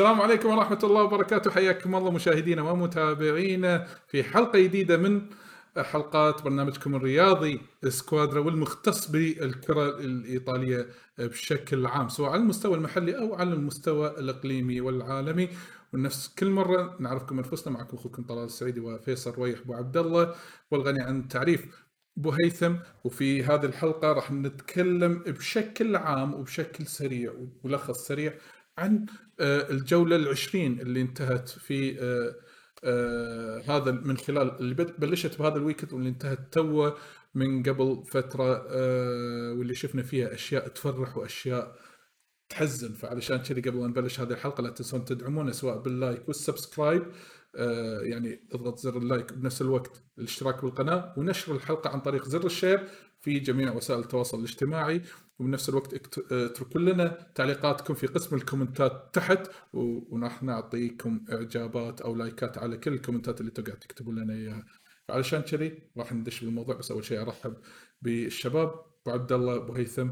السلام عليكم ورحمة الله وبركاته. حياكم الله مشاهدينا ومتابعينا في حلقة جديدة من حلقات برنامجكم الرياضي سكوادرا والمختص بالكرة الإيطالية بشكل عام سواء على المستوى المحلي أو على المستوى الإقليمي والعالمي. ونفس كل مرة نعرفكم أنفسنا معكم أخوكم طلال السعيدي وفيصل رويح أبو عبد الله والغني عن التعريف أبو هيثم. وفي هذه الحلقة راح نتكلم بشكل عام وبشكل سريع وملخص سريع عن آه، الجولة العشرين اللي انتهت في آه، آه، هذا من خلال اللي بلشت بهذا ال weekend واللي انتهت توه من قبل فترة آه، واللي شفنا فيها أشياء تفرح وأشياء تحزن. فعلشان كذي قبل ما نبلش هذه الحلقة لا تنسون تدعمونا سواء بال like وال subscribe يعني إضغط زر ال like بنفس الوقت الاشتراك بالقناة ونشر الحلقة عن طريق زر ال share في جميع وسائل التواصل الاجتماعي. وبنفس الوقت اتركوا لنا تعليقاتكم في قسم الكومنتات تحت وراح نعطيكم إعجابات أو لايكات على كل الكومنتات اللي تقعد تكتبوا لنا إياها. علشان كذي راح ندش بالموضوع. بس أول شيء أرحب بالشباب. أبو عبد الله أبو هيثم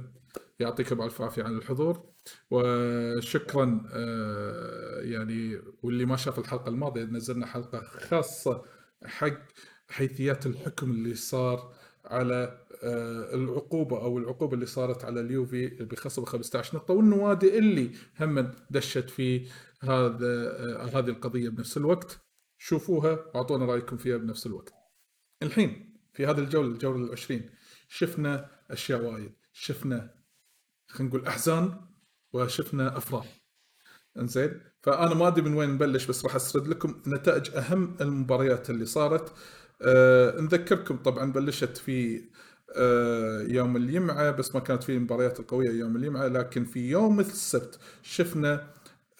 يعطيكم ألف عافية عن الحضور. وشكرا آه، يعني واللي ما شاف الحلقة الماضية نزلنا حلقة خاصة حق حيثيات الحكم اللي صار على العقوبة أو العقوبة اللي صارت على اليوفي بخصم 15 نقطة والنوادي اللي هم دشت في هذا آه، هذه القضية بنفس الوقت. شوفوها واعطونا رأيكم فيها بنفس الوقت. الحين في هذه الجولة الجولة العشرين شفنا أشياء وايد. شفنا خلينا نقول أحزان وشفنا أفراح. إنزين؟ فأنا ما أدري من وين نبلش بس راح أسرد لكم نتائج أهم المباريات اللي صارت. أه نذكركم طبعا بلشت في يوم الجمعة بس ما كانت في المباريات القويه يوم الجمعة لكن في يوم السبت شفنا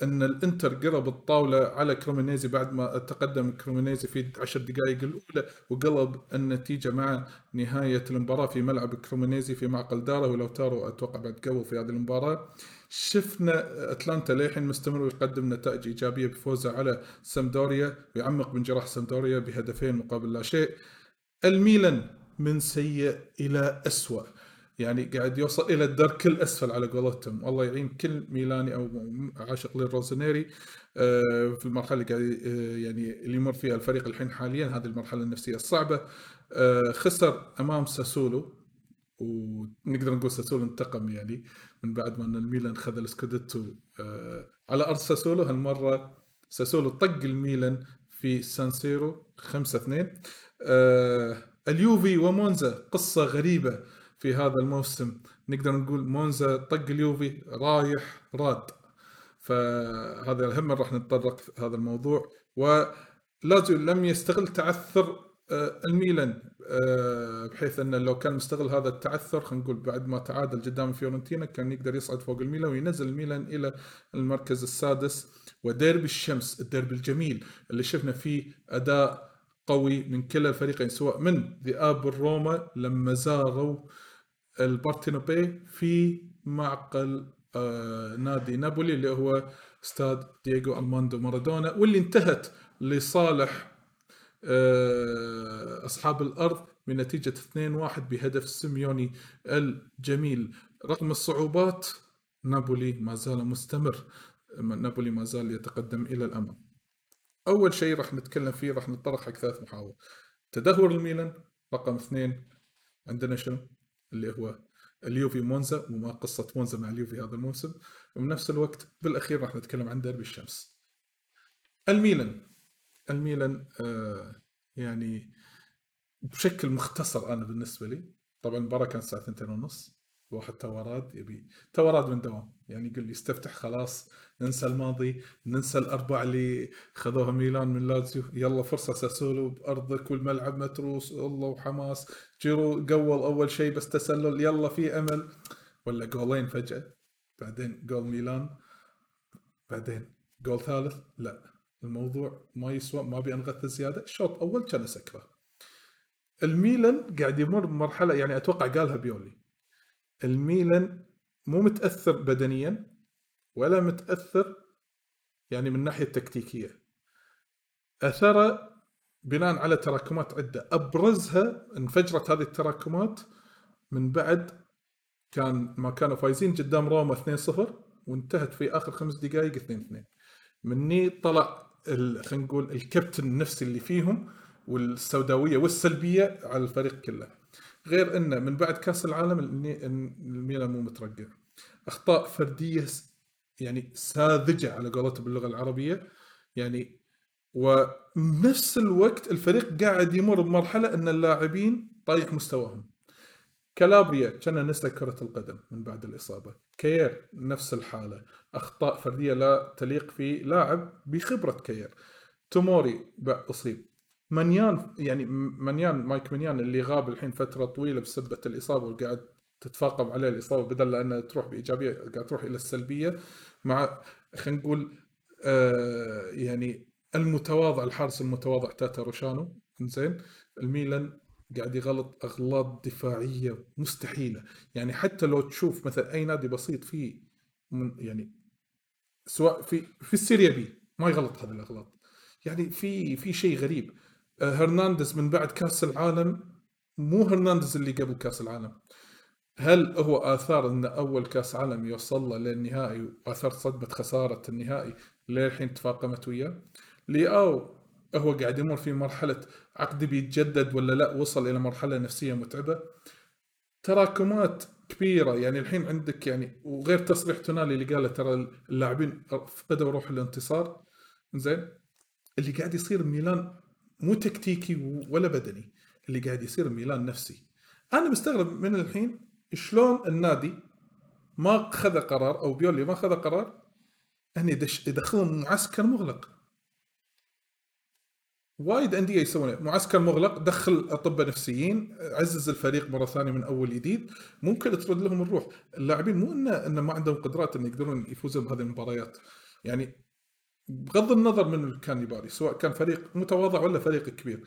إن الإنتر قلب الطاولة على كريمونيزي بعد ما تقدم كريمونيزي في 10 دقائق الأولى وقلب النتيجة مع نهاية المباراة في ملعب كريمونيزي في معقل داره ولاوتارو أتوقع بعد قبل في هذه المباراة. شفنا أتلانتا للحين مستمر ويقدم نتائج إيجابية بفوزه على سامدوريا ويعمق من جراح سامدوريا بهدفين مقابل لا شيء. الميلان من سيء إلى اسوء يعني قاعد يوصل إلى الدرك الاسفل على قولتهم. والله يعين كل ميلاني أو عاشق للروزنيري آه، في المرحلة اللي قاعد آه، يعني اللي يمر فيها الفريق الحين حاليا هذه المرحلة النفسية الصعبة. آه، خسر أمام ساسولو ونقدر نقول ساسولو انتقم يعني من بعد ما أن الميلان خذ السكوديتو على أرض ساسولو. هالمرة ساسولو طق الميلان في سان سيرو 5 2 آه اليوفي ومونزا قصة غريبة في هذا الموسم. نقدر نقول مونزا طق اليوفي رايح راد. فهذا هم راح نتطرق في هذا الموضوع. ولازيو لم يستغل تعثر آه، الميلان آه، بحيث انه لو كان مستغل هذا التعثر خلينا نقول بعد ما تعادل قدام فيورنتينا كان يقدر يصعد فوق الميلان وينزل الميلان إلى المركز السادس. وديربي الشمس الديربي الجميل اللي شفنا فيه أداء قوي من كلا الفريقين سواء من ذئاب الروما لما زاروا البارتينوبي في معقل آه نادي نابولي اللي هو استاد دييغو أرماندو مارادونا واللي انتهت لصالح آه أصحاب الأرض بنتيجة 2-1 بهدف سيميوني الجميل. رغم الصعوبات نابولي ما زال مستمر. نابولي ما زال يتقدم إلى الأمام. أول شيء راح نتكلم فيه راح نتطرق حق ثلاث محاور. تدهور الميلان رقم اثنين عندنا شنو؟ اللي هو اليوفي مونزا وما قصة مونزا مع اليوفي هذا الموسم. وبنفس الوقت بالأخير راح نتكلم عن دربي الشمس. الميلان الميلان آه يعني بشكل مختصر أنا بالنسبة لي طبعا المباراة كانت الساعة 2 ونص واحد توراد يبي توراد من دوام. يعني يقول لي استفتح خلاص ننسى الماضي ننسى الأربعة اللي خذوها ميلان من لازيو يلا فرصة سأسولو بأرضك والملعب متروس الله وحماس. جيرو قول أول شيء بس تسلل يلا في أمل. ولا جولين فجأة. بعدين جول ميلان. بعدين جول ثالث. لا الموضوع ما يسوى ما أبي أنغث زيادة. الشوط أول كان أسكره. الميلان قاعد يمر بمرحله يعني أتوقع قالها بيولي. الميلان مو متأثر بدنيا. ولا متأثر يعني من الناحيه التكتيكيه أثر بناء على تراكمات عدة. أبرزها انفجرت هذه التراكمات من بعد كان ما كانوا فايزين قدام روما 2-0 وانتهت في آخر خمس دقائق 2-2 مني طلع خلينا نقول الكابتن النفسي اللي فيهم والسوداوية والسلبية على الفريق كله. غير إنه من بعد كأس العالم الميلان مو مترقع. أخطاء فردية يعني ساذجة على قولتهم باللغة العربية. يعني ونفس الوقت الفريق قاعد يمر بمرحلة إن اللاعبين طايح مستواهم. كالابريا كان نسى كرة القدم من بعد الإصابة. كير نفس الحالة. أخطاء فردية لا تليق في لاعب بخبرة كير توموري أصيب. منيان يعني منيان مايك منيان اللي غاب الحين فترة طويلة بسبة الإصابة وقاعد تتفاقم عليه الإصابة بدل لأنها تروح بإيجابية قاعد تروح إلى السلبية مع خلينا نقول آه يعني المتواضع الحارس المتواضع تاتاروشانو زين الميلان قاعد يغلط أغلاط دفاعية مستحيلة. يعني حتى لو تشوف مثلا أي نادي بسيط فيه يعني سواء في في السيريا بي ما يغلط هذه الأغلاط. يعني في في شيء غريب. آه، هرنانديز من بعد كأس العالم مو هرنانديز اللي قبل كأس العالم. هل هو آثار إن أول كأس عالم يوصل له للنهائي وآثار صدمة خسارة النهائي للحين تفاقمت وياه؟ لياو هو قاعد يمر في مرحلة عقدي بيتجدد ولا لا وصل إلى مرحلة نفسية متعبة. تراكمات كبيرة يعني الحين عندك يعني وغير تصريح تونالي اللي قاله ترى اللاعبين فقدوا روح الانتصار. زين اللي قاعد يصير ميلان مو تكتيكي ولا بدني اللي قاعد يصير ميلان نفسي. أنا مستغرب من الحين شلون النادي ما خذ قرار أو بيولي ما خذ قرار ان يدخلهم معسكر مغلق. وايد أندية يسوون معسكر مغلق دخل أطباء نفسيين عزز الفريق مرة ثانية من أول جديد. ممكن ترد لهم الروح. اللاعبين مو انه انه ما عندهم قدرات إن يقدرون يفوزون بهذه المباريات. يعني بغض النظر من كان يباري سواء كان فريق متواضع ولا فريق كبير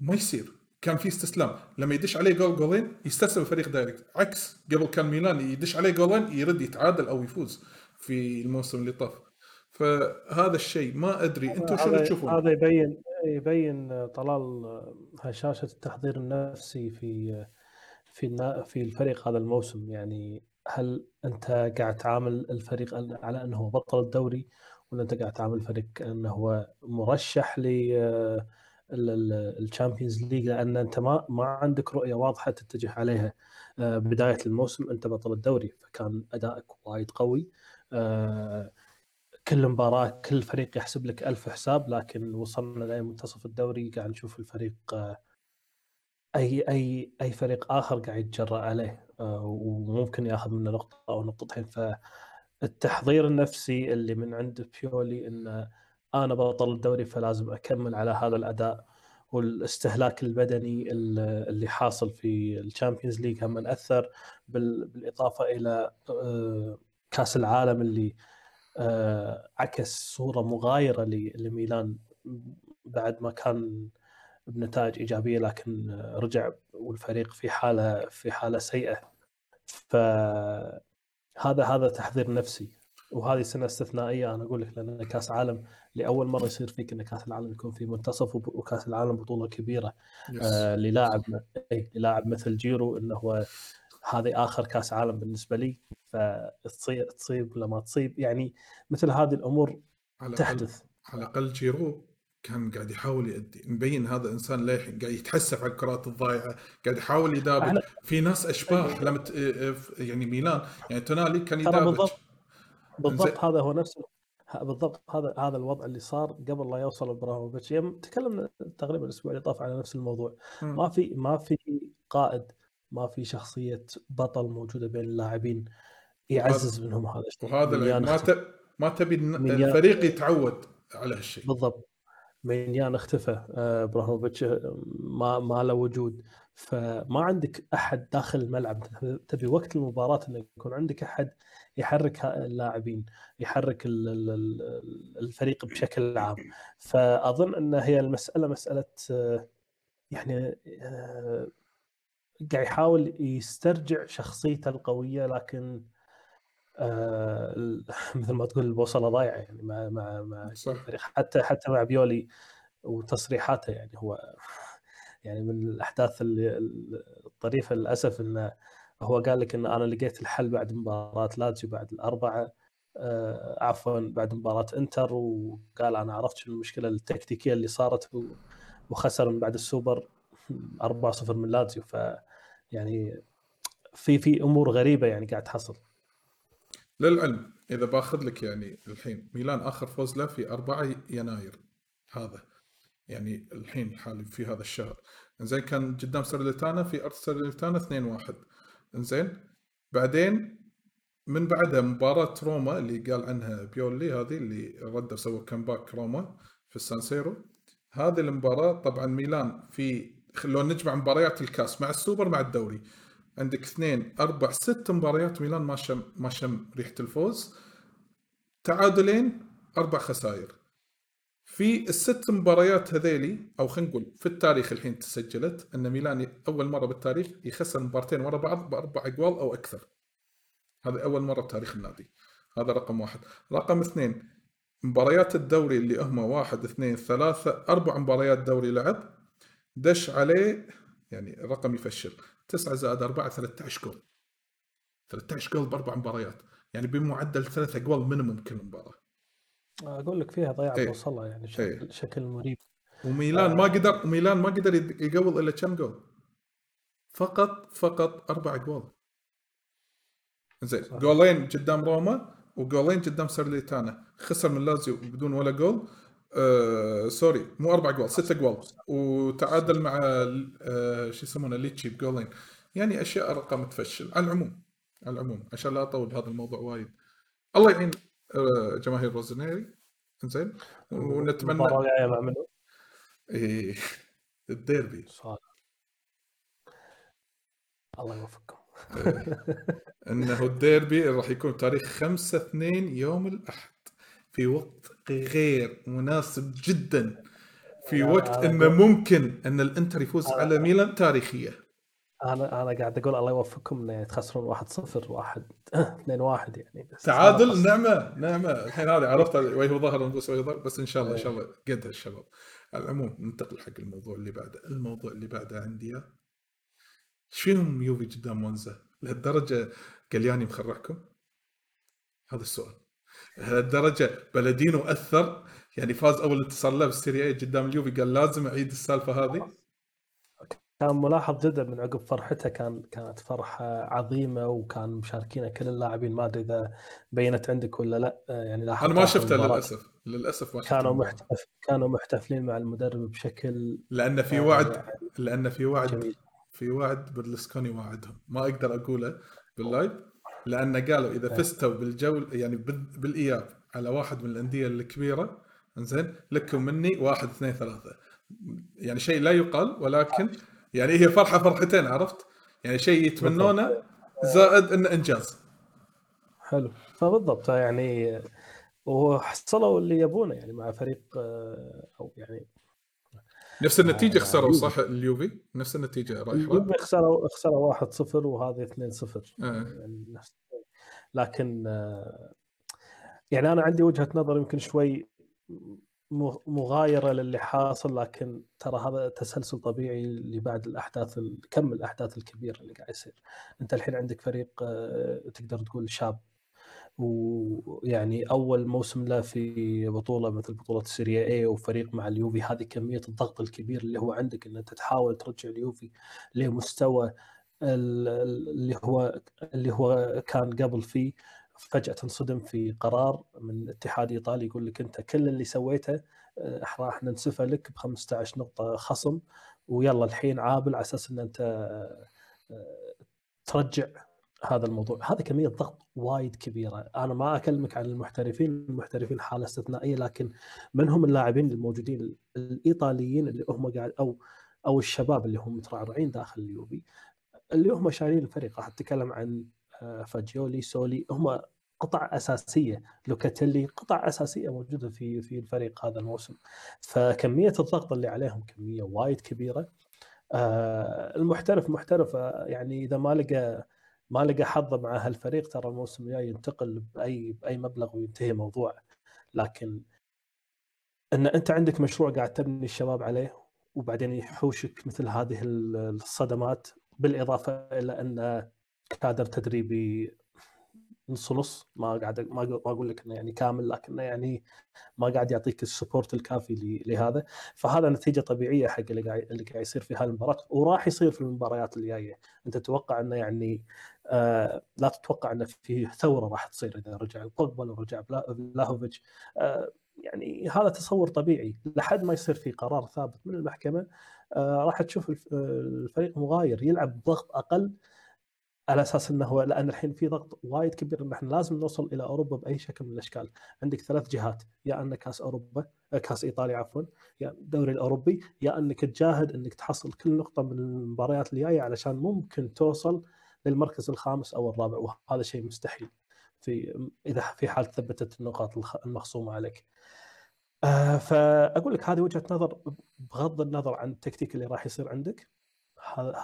ما يصير. كان في استسلام. لما يدش عليه جول جولين يستسلم الفريق direct. عكس قبل كان ميلان يدش عليه جولين يرد يتعادل أو يفوز في الموسم اللي طاف. فهذا الشيء ما أدري. أنتم شنو تشوفون؟ هذا يبين يبين طلال هشاشة التحضير النفسي في في في الفريق هذا الموسم. يعني هل أنت قاعد تعامل الفريق على أنه بطل الدوري ولا أنت قاعد تعامل الفريق أنه هو مرشح ل ال Champions League لأن أنت ما ما عندك رؤية واضحة تتجه عليها. بداية الموسم أنت بطل الدوري فكان أدائك وايد قوي. كل مباراة كل فريق يحسب لك ألف حساب لكن وصلنا لمنتصف الدوري قاعد نشوف الفريق أي أي أي فريق آخر قاعد يتجرأ عليه. وممكن ياخذ منه نقطة أو نقطتين. فالتحضير النفسي اللي من عند بيولي ان أنا بطل الدوري فلازم أكمل على هذا الأداء والاستهلاك البدني اللي حاصل في ال Champions League هم أثر بالإضافة إلى كأس العالم اللي آه، عكس صورة مغايرة لميلان بعد ما كان بنتائج إيجابية لكن رجع والفريق في حاله في حالة سيئة. فهذا هذا تحضير نفسي. وهذه سنة استثنائية أنا أقول لك لأن كأس عالم لأول مرة يصير فيك إن كأس العالم يكون في منتصف وكأس العالم بطولة كبيرة. آه للاعب اي للاعب مثل جيرو إنه هو هذه آخر كأس عالم بالنسبة لي. فتصيب تصيب ولا ما تصيب يعني مثل هذه الأمور على تحدث. على الأقل جيرو كان قاعد يحاول يأدي. مبين هذا إنسان للحين قاعد يتحسف على الكرات الضايعة قاعد يحاول يدابج في ناس اشباح لما يعني ميلان يعني تونالي كان يدابج بالضبط هذا هو نفس بالضبط هذا هذا الوضع اللي صار قبل لا يوصل إبراهيموفيتش. تكلمنا تقريبا الأسبوع اللي طاف على نفس الموضوع. م. ما في ما في قائد ما في شخصية بطل موجودة بين اللاعبين يعزز منهم هذا الشيء. وهذا ما ت... ما تبي الفريق يتعود على هالشيء. بالضبط. مينيان اختفى آه، إبراهيموفيتش ما ما له وجود. فما عندك أحد داخل الملعب. تبي وقت المباراة إنه يكون عندك أحد يحرك اللاعبين يحرك الفريق بشكل عام. فأظن إن هي المسألة مسألة آه، يعني آه، قاعد يحاول يسترجع شخصيته القوية لكن آه مثل ما تقول البوصلة ضايعة يعني مع مع مع صح. حتى حتى مع بيولي وتصريحاته يعني هو يعني من الأحداث اللي الطريفة للأسف انه هو قال لك إن أنا لقيت الحل بعد مباراة لاتسيو بعد الأربعة آه، عفوا بعد مباراة إنتر وقال أنا عرفت شنو المشكلة التكتيكية اللي صارت وخسر من بعد السوبر 4-0 من لاتزيو ف يعني في في أمور غريبة يعني قاعد تحصل للعلم إذا باخذ لك يعني الحين ميلان آخر فوز له في 4 يناير هذا. يعني الحين حالي في هذا الشهر. زين كان قدام ساليرنيتانا في أرض ساليرنيتانا 2-1 زين بعدين من بعدها مباراة روما اللي قال عنها بيولي هذه اللي ردوا سووا comeback روما في السان سيرو هذه المباراة طبعا ميلان في لو نجمع مباريات الكاس مع السوبر مع الدوري عندك اثنين أربع ست مباريات ميلان ما شم ما شم ريحة الفوز. تعادلين أربع خسائر. في الست مباريات هذيلي أو خلينا نقول في التاريخ الحين تسجلت أن ميلان أول مرة بالتاريخ يخسر مبارتين ورا بعض بأربع أجوال أو أكثر. هذه أول مرة بتاريخ النادي. هذا رقم واحد. رقم اثنين مباريات الدوري اللي هم واحد اثنين ثلاثة أربع مباريات دوري لعب. دش عليه يعني رقم يفشل. 9 زائد 4 13 جول. 13 جول بأربع مباريات. يعني بمعدل ثلاث اجوال minimum كل مباراة. أقول لك فيها ضياع إيه. وصلها يعني شكل, إيه. شكل مريب. وميلان آه. ما قدر وميلان ما قدر يقول إلا كم جول؟ فقط فقط أربع جول. زين جولين قدام روما وجولين قدام ساليرنيتانا خسر من لازيو بدون ولا جول. آه sorry مو أربع جوال ست جوال. وتعادل مع آه شو يسمونه ليتشي بجولين يعني أشياء أرقام تفشل. على العموم على العموم عشان لا أطول بهذا الموضوع وايد. الله يعين آه جماهير روزنيري. زين ونتمنى المباراة الجاية مع منو؟ إيه الديربي. صالح الله يوفقكم. إيه. إنه الديربي راح يكون تاريخ 5 2 يوم الأحد. في وقت غير مناسب جدا في وقت إنه ممكن إن الإنتر يفوز على ميلان تاريخيه أنا أنا قاعد أقول الله يوفقكم ان تخسرون 1-0 1 2 1 يعني. بس تعادل نعمة نعمة. الحين هذه عرفت وجه ظهر وجه ظهر بس إن شاء الله إن شاء الله قد الشباب. على العموم ننتقل حق الموضوع اللي بعده. الموضوع اللي بعده عندي إيش فيهم يوفي قدام مونزا؟ لهالدرجة قلياني مخرعكم؟ هذا السؤال. لهالدرجه بلدينو أثر. يعني فاز أول انتصار له بالسيريا قدام اليوفي قال لازم أعيد السالفة هذه. كان ملاحظ جدا من عقب فرحته كان كانت فرحة عظيمة وكان مشاركين كل اللاعبين. ما أدري إذا بينت عندك ولا لا. يعني لاحظت أنا ما شفته للأسف. للأسف ما كانوا محتف... كانوا محتفلين مع المدرب بشكل لأن في وعد يعني لأن في وعد جميل. في وعد برلسكوني وعدهم. ما أقدر أقوله باللايف. لأن قالوا إذا فزتوا بالجول يعني بالإياب على واحد من الأندية الكبيرة زين لكم مني واحد اثنين ثلاثة. يعني شيء لا يقال ولكن يعني هي فرحة فرحتين عرفت؟ يعني شيء يتمنونه زائد انه إنجاز. حلو. فبالضبط يعني وحصلوا اللي يبونه يعني مع فريق آه، أو يعني نفس النتيجة آه خسروا صح؟ اليوفي؟ نفس النتيجة رايح اليوفي خسروا خسروا 1-0 وهذه 2-0 آه. يعني نفس لكن آه يعني أنا عندي وجهة نظر يمكن شوي مغايرة للي حاصل لكن ترى هذا تسلسل طبيعي لبعد الأحداث كم الأحداث الكبيرة اللي قاعد يصير. أنت الحين عندك فريق آه، تقدر تقول شاب. ويعني أول موسم له في بطولة مثل بطولة السيريا اي وفريق مع اليوفي هذه كمية الضغط الكبير اللي هو عندك إن أنت تحاول ترجع اليوفي لمستوى اللي هو اللي هو كان قبل فيه فجأة تنصدم في قرار من اتحاد إيطالي يقول لك أنت كل اللي سويته آه، راح ننسفه لك ب 15 نقطة خصم ويلا الحين عابل على أساس إن أنت آه، ترجع هذا الموضوع. هذا كمية ضغط وايد كبيرة. أنا ما أكلمك عن المحترفين المحترفين حالة استثنائية لكن من هم اللاعبين الموجودين؟ الإيطاليين اللي هم قاعد أو أو الشباب اللي هم مترعرعين داخل اليوفي. اللي هم شايلين الفريق. راح أتكلم عن آه، فاجيولي سولي. هم قطع أساسية. لوكاتيلي قطع أساسية موجودة في في الفريق هذا الموسم. فكمية الضغط اللي عليهم كمية وايد كبيرة. آه، المحترف محترف آه، يعني إذا ما لقى ما لقى حظه مع هالفريق ترى الموسم الجاي ينتقل بأي بأي مبلغ وينتهي موضوع لكن إن أنت عندك مشروع قاعد تبني الشباب عليه وبعدين يحوشك مثل هذه الصدمات بالإضافة إلى أن كادر تدريبي نص نص. ما قاعد ما أقول لك إنه يعني كامل لكنه يعني ما قاعد يعطيك السبورت الكافي لهذا. فهذا نتيجة طبيعية حق اللي قاعد اللي قاعد يصير في هالمباراه وراح يصير في المباريات اللي جاية أنت تتوقع إنه يعني لا تتوقع انه في ثورة راح تصير إذا رجع بوجبا لو رجع بلاهوفيتش. آه يعني هذا تصور طبيعي. لحد ما يصير في قرار ثابت من المحكمة آه راح تشوف الفريق مغاير يلعب بضغط أقل على أساس إنه هو لأن الحين في ضغط وايد كبير إن إحنا لازم نوصل إلى أوروبا بأي شكل من الأشكال، عندك ثلاث جهات يا ان كاس أوروبا كاس إيطاليا عفوا يا الدوري الأوروبي يا أنك تجاهد إنك تحصل كل نقطة من المباريات اللي جاية علشان ممكن توصل للمركز الخامس أو الرابع وهذا شيء مستحيل في إذا في حال ثبتت النقاط المخصومة عليك. آه فأقول لك هذه وجهة نظر بغض النظر عن التكتيك اللي راح يصير عندك.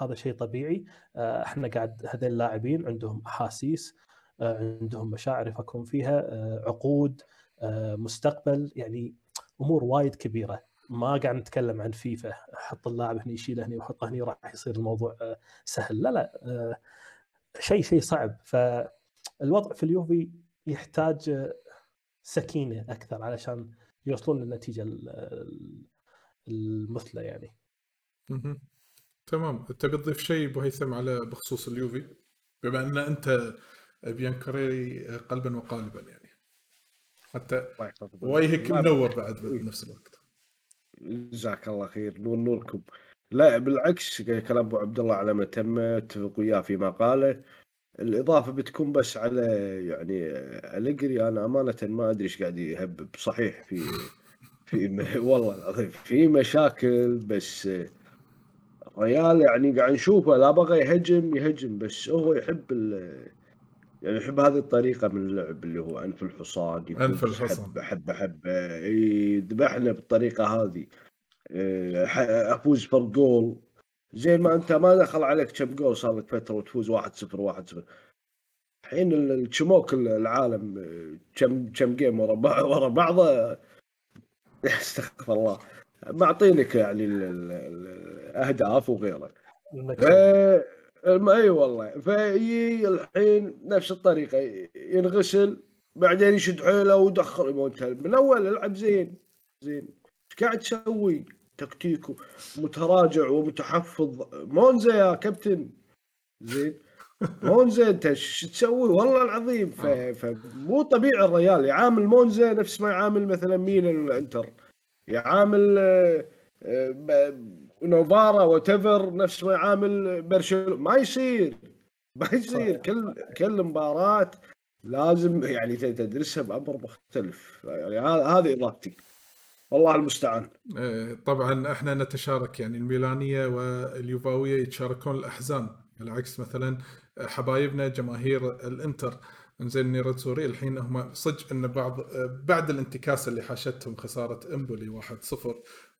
هذا شيء طبيعي. آه، إحنا قاعد هذول اللاعبين عندهم أحاسيس آه، عندهم مشاعر يفكرون فيها عقود مستقبل يعني أمور وايد كبيرة. ما قاعد نتكلم عن فيفا. حط اللاعب هنا يشيله هنا وحطه هنا راح يصير الموضوع سهل. لا لا شيء شيء صعب. فالوضع في اليوفي يحتاج سكينة أكثر علشان يوصلون للنتيجة المثلى يعني. تمام. تبي تضيف شيء أبو هيثم على بخصوص اليوفي؟ بما أن أنت بيانكاريري قلبا وقالبا يعني. حتى وجهك منور بعد بنفس الوقت. جزاك الله خير. نور نوركم. لا بالعكس كلام أبو عبد الله على ما تم اتفق وياه فيما قاله. الإضافة بتكون بس على يعني الجري أنا أمانة ما أدري إيش قاعد يهبب. صحيح في في والله العظيم في مشاكل بس ريال يعني قاعد نشوفه. لا بغى يهجم يهجم بس هو يحب يعني يحب هذه الطريقة من اللعب اللي هو أنف الحصان أنف الحصان. حب حب حب يذبحنا بالطريقة هذه. إيه، أفوز فرق جول. زين ما أنت ما دخل عليك كم جول صار لك فترة وتفوز 1-0 1-0 الحين الشموك العالم كم كم جيم ورا ورا بعضه. استغفر الله. معطينك يعني الأهداف وغيره. أي والله. في الحين نفس الطريقة. ينغسل بعدين يشد حيله ويدخل من اول العب زين زين. إيش قاعد تسوي؟ تكتيكه متراجع ومتحفظ. مونزا يا كابتن. زين. مونزا انت إيش تسوي؟ والله العظيم. فمو طبيعي الريال. يعامل مونزا نفس ما يعامل مثلا مين الانتر يعامل آه، آه، نوفارا وتفر نفس ما يعامل برشلونة. ما يصير. ما يصير. كل كل مباراة لازم يعني تدرسها بأمر مختلف. يعني هذه اضافتي والله المستعان. آه، طبعا إحنا نتشارك يعني الميلانية واليوفاوية يتشاركون الأحزان بالعكس مثلا حبايبنا جماهير الإنتر. إنزين نيراتسوري الحين هم صدق إن بعض بعد الانتكاسه اللي حاشتهم خسارة إمبولي 1-0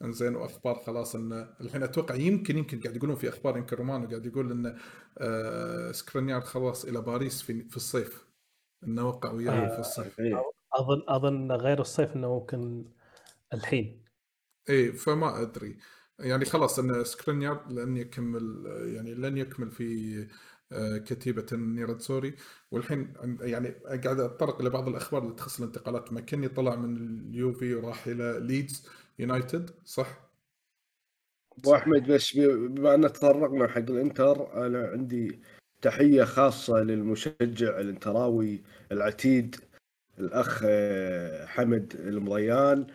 إنزين وأخبار خلاص إن الحين أتوقع يمكن يمكن قاعد يقولون في أخبار يمكن رومانو قاعد يقول إن آه سكرينيار خلاص إلى باريس في في الصيف إنه وقع وياه في الصيف. أظن أظن غير الصيف إنه ممكن الحين. إي فما أدري. يعني خلاص إن سكرينيار لن يكمل يعني لن يكمل في آه، كتيبة نيراتسوري والحين يعني قاعد أتطرق لبعض الأخبار اللي تخص الانتقالات. ماكيني طلع من اليوفي وراح إلى ليدز يونايتد صح؟ أبو أحمد بس بما أن تطرقنا حق الإنتر أنا عندي تحية خاصة للمشجع الانتراوي العتيد الأخ آه، حمد المضيان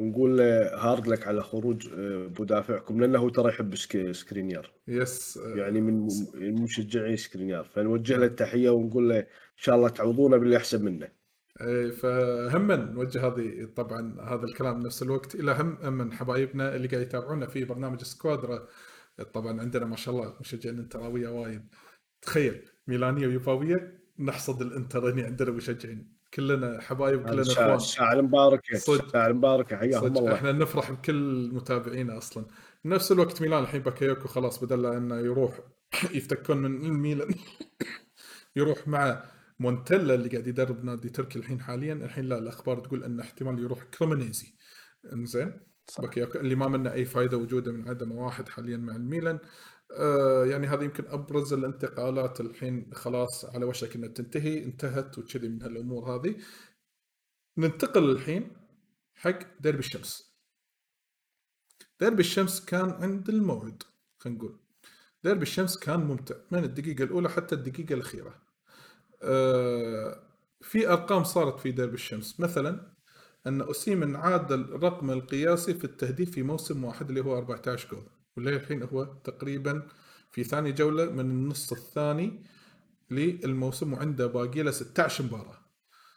ونقول له hard luck على خروج آه، مدافعكم لأنه ترى يحب سكرينيار. yes يعني من مشجعي سكرينيار. فنوجه له التحية ونقول له إن شاء الله تعوضونا باللي أحسن منه. إيه فهم نوجه هذه طبعا هذا الكلام بنفس الوقت. إلى هم من حبايبنا اللي قاعد يتابعونا في برنامج سكوادرا. طبعا عندنا ما شاء الله مشجعين انتراوية وايد. تخيل ميلانية ويوفاوية نحصد الانتر عندنا مشجعين. كلنا حبايب كلنا إخوان. الساعة المباركه الساعة المباركه حياهم الله. إحنا نفرح بكل متابعينا أصلا. بنفس الوقت ميلان الحين باكايوكو خلاص بدل انه يروح يفتكون من الميلان يروح مع مونتيلا اللي قاعد يدرب نادي تركي الحين حاليا. الحين لا الأخبار تقول انه احتمال يروح كريمونيزي إنزين. باكيوكو اللي ما منه أي فائده وجودة من عدم واحد حاليا مع الميلان. آه يعني هذه يمكن أبرز الانتقالات الحين خلاص على وشك إنها تنتهي انتهت وكذي من هالأمور هذه. ننتقل الحين حق درب الشمس. درب الشمس كان عند الموعد خلينا نقول. درب الشمس كان ممتع من الدقيقة الأولى حتى الدقيقة الأخيرة. آه في أرقام صارت في درب الشمس. مثلا أن أوسيمن عادل الرقم القياسي في التهديف في موسم واحد اللي هو 14 جول. واللي الحين هو تقريبا في ثاني جولة من النص الثاني للموسم وعنده باقي له 16 مباراة.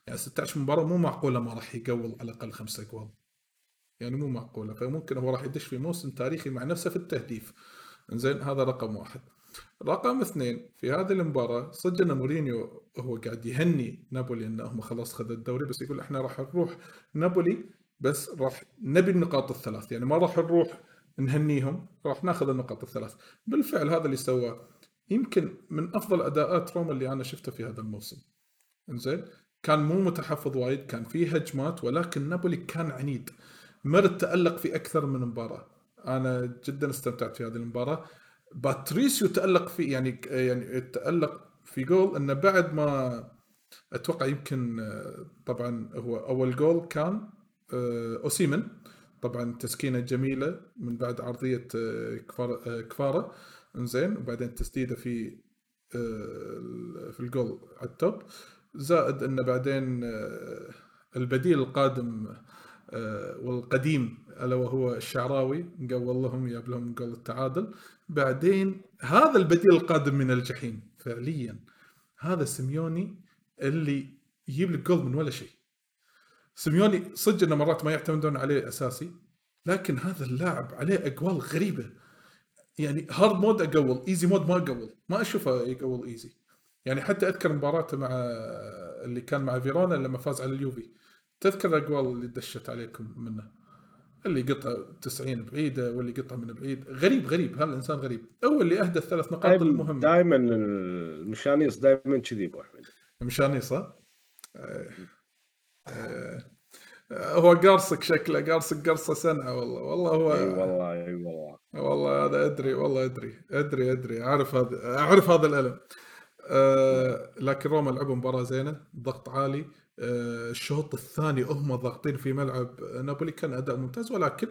يعني 16 مباراة مو معقولة ما راح يقول على الأقل خمسة جوال يعني مو معقولة. فممكن هو راح يدش في موسم تاريخي مع نفسه في التهديف. زين هذا رقم واحد. رقم اثنين في هذه المباراة صدق إن مورينيو هو قاعد يهني نابولي انهم خلاص خذ الدوري بس يقول إحنا راح نروح نابولي بس راح نبي النقاط الثلاث. يعني ما راح نروح نهنيهم راح ناخذ النقاط الثلاث. بالفعل هذا اللي سواه. يمكن من أفضل أداءات روما اللي أنا شفته في هذا الموسم. إنزين؟ كان مو متحفظ وايد كان فيه هجمات ولكن نابولي كان عنيد. مرت تألق في أكثر من مباراة. أنا جدا استمتعت في هذه المباراة. باتريسيو تألق في يعني يعني تألق في جول أنه بعد ما أتوقع يمكن طبعا هو أول جول كان أوسيمين. طبعا تسكينة جميلة من بعد عرضية كفارا كفارا. إنزين. وبعدين تسديدة في في الجول على ال top. زائد انه بعدين البديل القادم والقديم ألا وهو الشعراوي. قول لهم جاب لهم جول التعادل. بعدين هذا البديل القادم من الجحيم فعليا. هذا سيميوني اللي يجيب لك جول من ولا شيء. سيميوني صدق إنه مرات ما يعتمدون عليه أساسي لكن هذا اللاعب عليه أجوال غريبة. يعني hard mode أقول easy mode ما أقول ما أشوفه يقول easy يعني حتى أذكر مباراته مع اللي كان مع فيرونا لما فاز على اليوفي. تذكر الأقوال اللي دشت عليكم منه؟ اللي قطع 90 بعيدة واللي قطع من بعيد. غريب غريب هذا الإنسان غريب. هو اللي اهدى الثلاث نقاط المهمه دائما المشانيص دائما كذي أبو أحمد. مشانيص ها؟ آه. آه. هو قارصك شكله قارصك قرصة سنعه والله والله هو إي والله إي والله والله هذا أدري والله أدري أدري أدري أعرف هذا أعرف هذا الألم أه لكن روما لعبوا مباراة زينة ضغط عالي أه الشوط الثاني هم ضاغطين في ملعب نابولي كان أداء ممتاز ولكن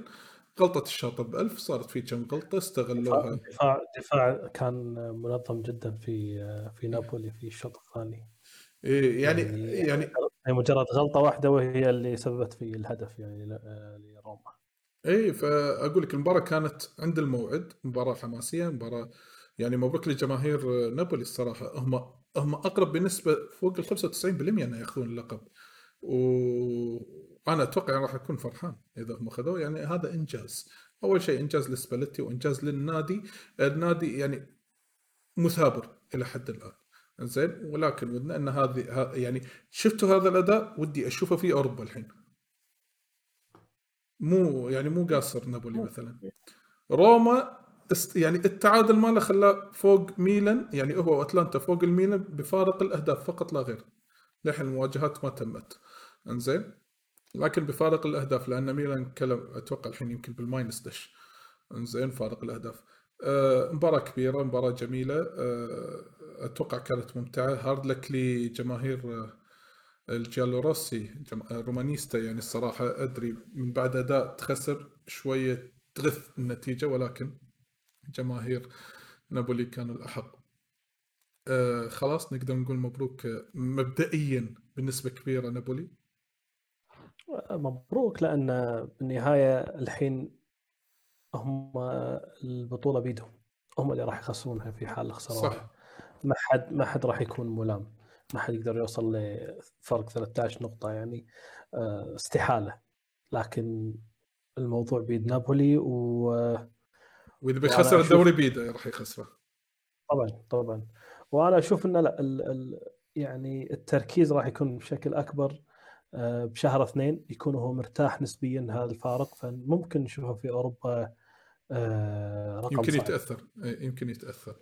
غلطة الشاطر بألف صارت في كم غلطة استغلوها دفاع دفاع كان منظم جدا في في نابولي في الشوط الثاني إيه يعني يعني هي مجرد غلطة واحدة وهي اللي سببت في الهدف يعني لروما. إي فأقول لك المباراة كانت عند الموعد مباراة حماسية مباراة يعني مبروك لجماهير نابولي الصراحة. هم هم أقرب بنسبة فوق ال 95% انه ياخذون اللقب. وأنا أتوقع راح اكون فرحان إذا هم اخذوه يعني هذا إنجاز. أول شيء إنجاز لسباليتي وإنجاز للنادي. النادي يعني مثابر إلى حد الآن. زين؟ ولكن ودنا أن هذه يعني شفتوا هذا الأداء؟ ودي أشوفه في أوروبا الحين. مو يعني مو قاصر نابولي مثلا. روما است يعني التعادل ماله خلاه فوق ميلان يعني هو وأتلانتا فوق الميلان بفارق الأهداف فقط لا غير. للحين المواجهات ما تمت. إنزين؟ لكن بفارق الأهداف لأن ميلان كلم أتوقع الحين يمكن بال minus دش. إنزين فارق الأهداف. مباراة كبيرة مباراة جميلة. آه أتوقع كانت ممتعة. hard luck لجماهير الجيالو روسي رومانيستا يعني الصراحة. أدري من بعد أداء تخسر شوية تغث النتيجة ولكن جماهير نابولي كانوا الأحق. آه خلاص نقدر نقول مبروك مبدئيا بنسبه كبيرة نابولي. مبروك لأن بالنهاية الحين هم البطولة بيدهم. هم اللي راح يخسرونها في حال خسروها صح. ما حد ما حد راح يكون ملام. ما حد يقدر يوصل لفرق 13 نقطة يعني استحالة. لكن الموضوع بيد نابولي و وإذا بيخسر الدوري بيده راح يخسره. طبعا طبعا. وأنا أشوف انه لا ال ال يعني التركيز راح يكون بشكل أكبر بشهر اثنين يكون هو مرتاح نسبيا هذا الفارق. فممكن نشوفه في أوروبا رقم يمكن صعب. يتأثر. يمكن يتأثر.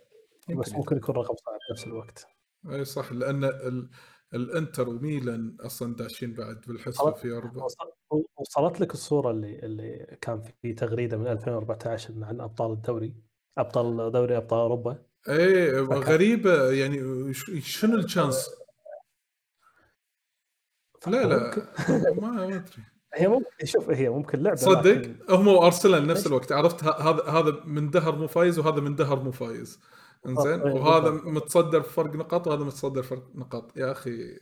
بس ممكن يكون رقم صعب بنفس الوقت. إي صح. لأن ال... الإنتر وميلان أصلا داشين بعد بالحسبه في اوروبا وصلت لك الصورة اللي اللي كان في تغريدة من 2014 عن أبطال الدوري؟ أبطال دوري أبطال أوروبا؟ إيه غريبة. يعني شنو ال chance؟ لا لا. ما أدري. هي ممكن شوف هي ممكن لعبة صدق؟ لكن هم وارسنال نفس؟ الوقت. عرفت؟ ه- هذا هذا من دهر مو فايز وهذا من دهر مو فايز. إنزين؟ إيه، وهذا بالضبط. متصدر بفرق نقاط وهذا متصدر فرق نقاط. يا أخي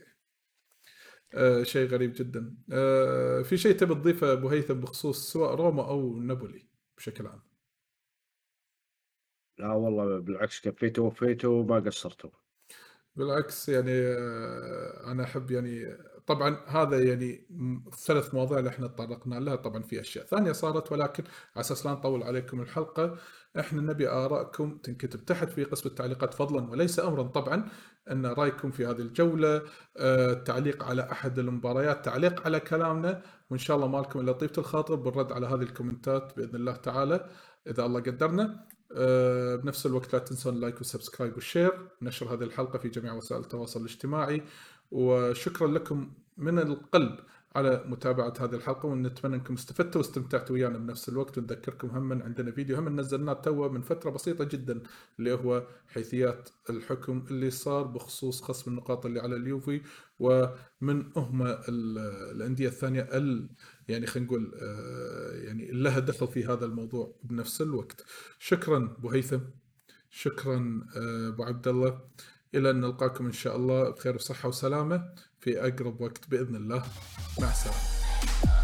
آه شيء غريب جدا. آه في شيء تبي تضيفه أبو هيثم بخصوص سواء روما أو نابولي بشكل عام؟ لا والله بالعكس كفيتوا وفيتوا ما قصرتوا بالعكس يعني آه، أنا أحب يعني طبعا هذا يعني الثلاث مواضيع اللي إحنا تطرقنا لها. طبعا في أشياء ثانية صارت ولكن على أساس لا نطول عليكم الحلقة إحنا نبي آرائكم تنكتب تحت في قسم التعليقات فضلا وليس امرا. طبعا أن رأيكم في هذه الجولة آه، تعليق على أحد المباريات تعليق على كلامنا وإن شاء الله مالكم إلا طيبة الخاطر بالرد على هذه الكومنتات بإذن الله تعالى. إذا الله قدرنا آه، بنفس الوقت لا تنسون ال like وال subscribe وال share نشر هذه الحلقة في جميع وسائل التواصل الاجتماعي. وشكرا لكم من القلب على متابعة هذه الحلقة ونتمنى أنكم استفدتوا واستمتعتوا ويانا بنفس الوقت. ونذكركم هم عندنا فيديو هم نزلناه توا من فترة بسيطة جدا اللي هو حيثيات الحكم اللي صار بخصوص خصم النقاط اللي على اليوفي ومن هم ال- الأندية الثانية ال يعني خلينا نقول آه، يعني لها دخل في هذا الموضوع بنفس الوقت. شكرا أبو هيثم شكرا آه، أبو عبد الله. إلى أن نلقاكم إن شاء الله بخير وصحة وسلامة في أقرب وقت بإذن الله. مع السلامة.